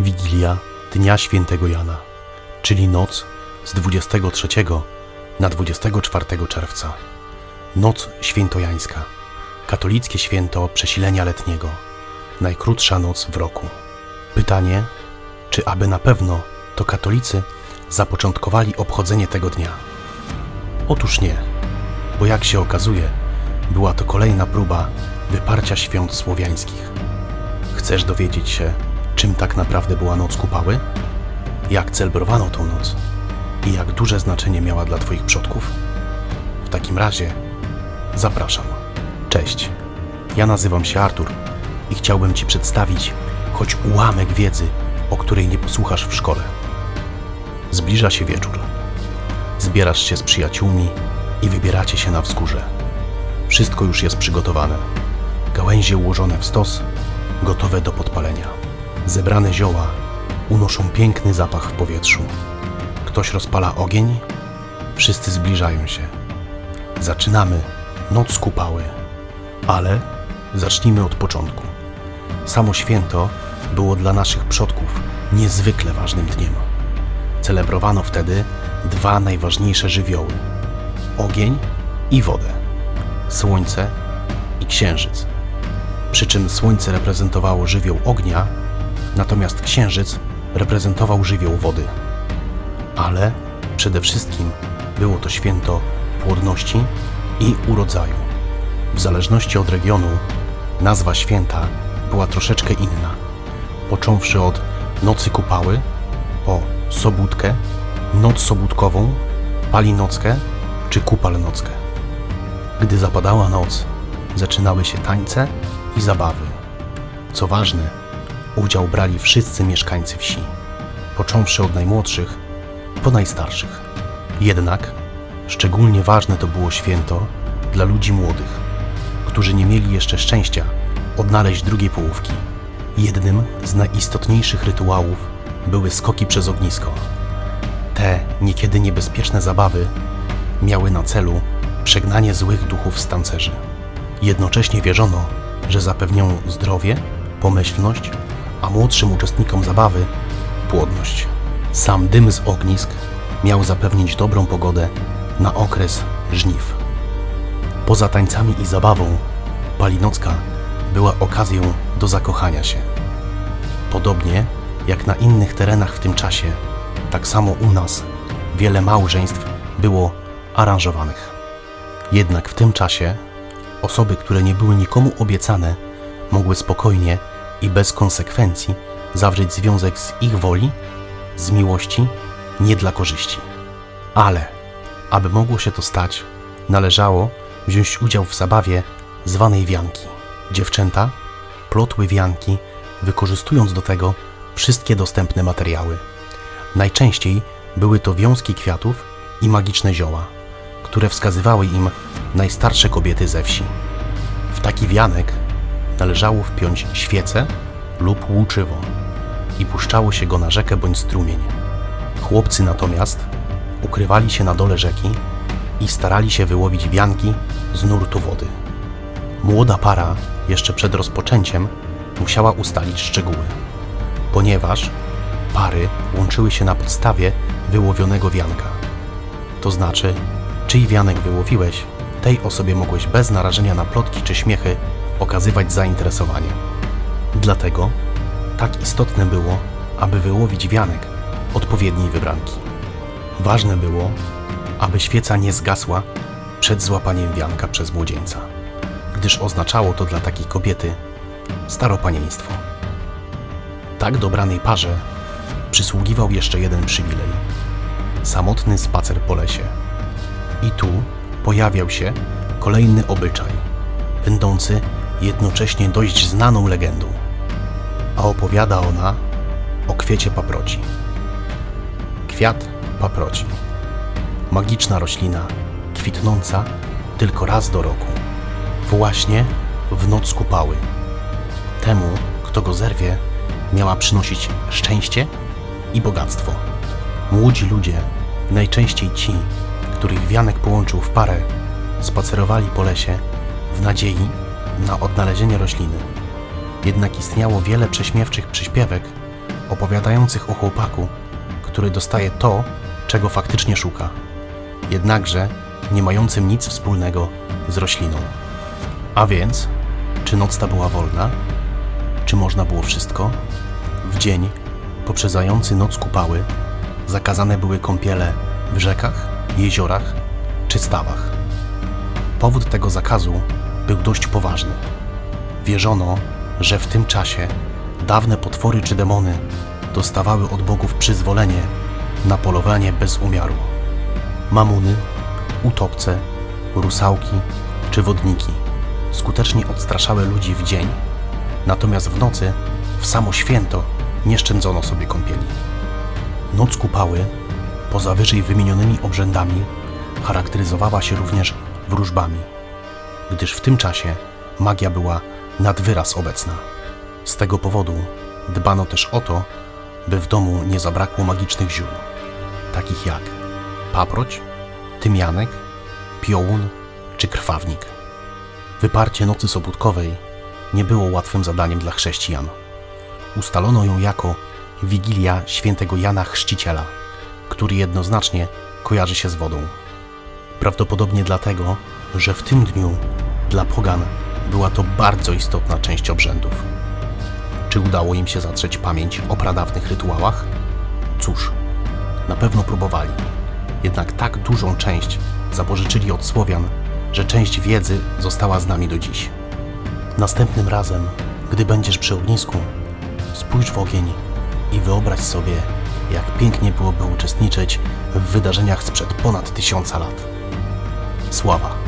Wigilia Dnia Świętego Jana, czyli noc z 23 na 24 czerwca. Noc świętojańska, katolickie święto przesilenia letniego, najkrótsza noc w roku. Pytanie, czy aby na pewno to katolicy zapoczątkowali obchodzenie tego dnia? Otóż nie, bo jak się okazuje, była to kolejna próba wyparcia świąt słowiańskich. Chcesz dowiedzieć się, czym tak naprawdę była noc kupały? Jak celebrowano tą noc? I jak duże znaczenie miała dla Twoich przodków? W takim razie zapraszam. Cześć, ja nazywam się Artur i chciałbym Ci przedstawić choć ułamek wiedzy, o której nie posłuchasz w szkole. Zbliża się wieczór. Zbierasz się z przyjaciółmi i wybieracie się na wzgórze. Wszystko już jest przygotowane. Gałęzie ułożone w stos, gotowe do podpalenia. Zebrane zioła unoszą piękny zapach w powietrzu. Ktoś rozpala ogień, wszyscy zbliżają się. Zaczynamy noc kupały. Ale zacznijmy od początku. Samo święto było dla naszych przodków niezwykle ważnym dniem. Celebrowano wtedy dwa najważniejsze żywioły: ogień i wodę, słońce i księżyc. Przy czym słońce reprezentowało żywioł ognia, natomiast księżyc reprezentował żywioł wody. Ale przede wszystkim było to święto płodności i urodzaju. W zależności od regionu nazwa święta była troszeczkę inna, począwszy od nocy kupały, po sobótkę, noc sobótkową, palinockę czy kupalnockę. Gdy zapadała noc, zaczynały się tańce i zabawy. Co ważne, udział brali wszyscy mieszkańcy wsi, począwszy od najmłodszych po najstarszych. Jednak szczególnie ważne to było święto dla ludzi młodych, którzy nie mieli jeszcze szczęścia odnaleźć drugiej połówki. Jednym z najistotniejszych rytuałów były skoki przez ognisko. Te niekiedy niebezpieczne zabawy miały na celu przegnanie złych duchów z tancerzy. Jednocześnie wierzono, że zapewnią zdrowie, pomyślność, a młodszym uczestnikom zabawy płodność. Sam dym z ognisk miał zapewnić dobrą pogodę na okres żniw. Poza tańcami i zabawą, Palinocka była okazją do zakochania się. Podobnie jak na innych terenach w tym czasie, tak samo u nas wiele małżeństw było aranżowanych. Jednak w tym czasie osoby, które nie były nikomu obiecane, mogły spokojnie i bez konsekwencji zawrzeć związek z ich woli, z miłości, nie dla korzyści. Ale, aby mogło się to stać, należało wziąć udział w zabawie zwanej wianki. Dziewczęta plotły wianki, wykorzystując do tego wszystkie dostępne materiały. Najczęściej były to wiązki kwiatów i magiczne zioła, które wskazywały im najstarsze kobiety ze wsi. W taki wianek należało wpiąć świecę lub łuczywo i puszczało się go na rzekę bądź strumień. Chłopcy natomiast ukrywali się na dole rzeki i starali się wyłowić wianki z nurtu wody. Młoda para jeszcze przed rozpoczęciem musiała ustalić szczegóły, ponieważ pary łączyły się na podstawie wyłowionego wianka. To znaczy, czyj wianek wyłowiłeś, tej osobie mogłeś bez narażenia na plotki czy śmiechy okazywać zainteresowanie. Dlatego tak istotne było, aby wyłowić wianek odpowiedniej wybranki. Ważne było, aby świeca nie zgasła przed złapaniem wianka przez młodzieńca, gdyż oznaczało to dla takiej kobiety staropanieństwo. Tak dobranej parze przysługiwał jeszcze jeden przywilej samotny spacer po lesie. I tu pojawiał się kolejny obyczaj, będący jednocześnie dość znaną legendą. A opowiada ona o kwiecie paproci. Kwiat paproci. Magiczna roślina, kwitnąca tylko raz do roku. Właśnie w noc kupały. Temu, kto go zerwie, miała przynosić szczęście i bogactwo. Młodzi ludzie, najczęściej ci, których wianek połączył w parę, spacerowali po lesie w nadziei na odnalezienie rośliny. Jednak istniało wiele prześmiewczych przyśpiewek opowiadających o chłopaku, który dostaje to, czego faktycznie szuka, jednakże nie mającym nic wspólnego z rośliną. A więc, czy noc ta była wolna? Czy można było wszystko? W dzień, poprzedzający noc kupały, zakazane były kąpiele w rzekach, jeziorach czy stawach. Powód tego zakazu był dość poważny. Wierzono, że w tym czasie dawne potwory czy demony dostawały od bogów przyzwolenie na polowanie bez umiaru. Mamuny, utopce, rusałki czy wodniki skutecznie odstraszały ludzi w dzień, natomiast w nocy, w samo święto, nie szczędzono sobie kąpieli. Noc kupały, poza wyżej wymienionymi obrzędami, charakteryzowała się również wróżbami, gdyż w tym czasie magia była nad wyraz obecna. Z tego powodu dbano też o to, by w domu nie zabrakło magicznych ziół, takich jak paproć, tymianek, piołun czy krwawnik. Wyparcie nocy sobótkowej nie było łatwym zadaniem dla chrześcijan. Ustalono ją jako Wigilia świętego Jana Chrzciciela, który jednoznacznie kojarzy się z wodą. Prawdopodobnie dlatego, że w tym dniu dla pogan była to bardzo istotna część obrzędów. Czy udało im się zatrzeć pamięć o pradawnych rytuałach? Cóż, na pewno próbowali. Jednak tak dużą część zapożyczyli od Słowian, że część wiedzy została z nami do dziś. Następnym razem, gdy będziesz przy ognisku, spójrz w ogień i wyobraź sobie, jak pięknie byłoby uczestniczyć w wydarzeniach sprzed ponad tysiąca lat. Sława!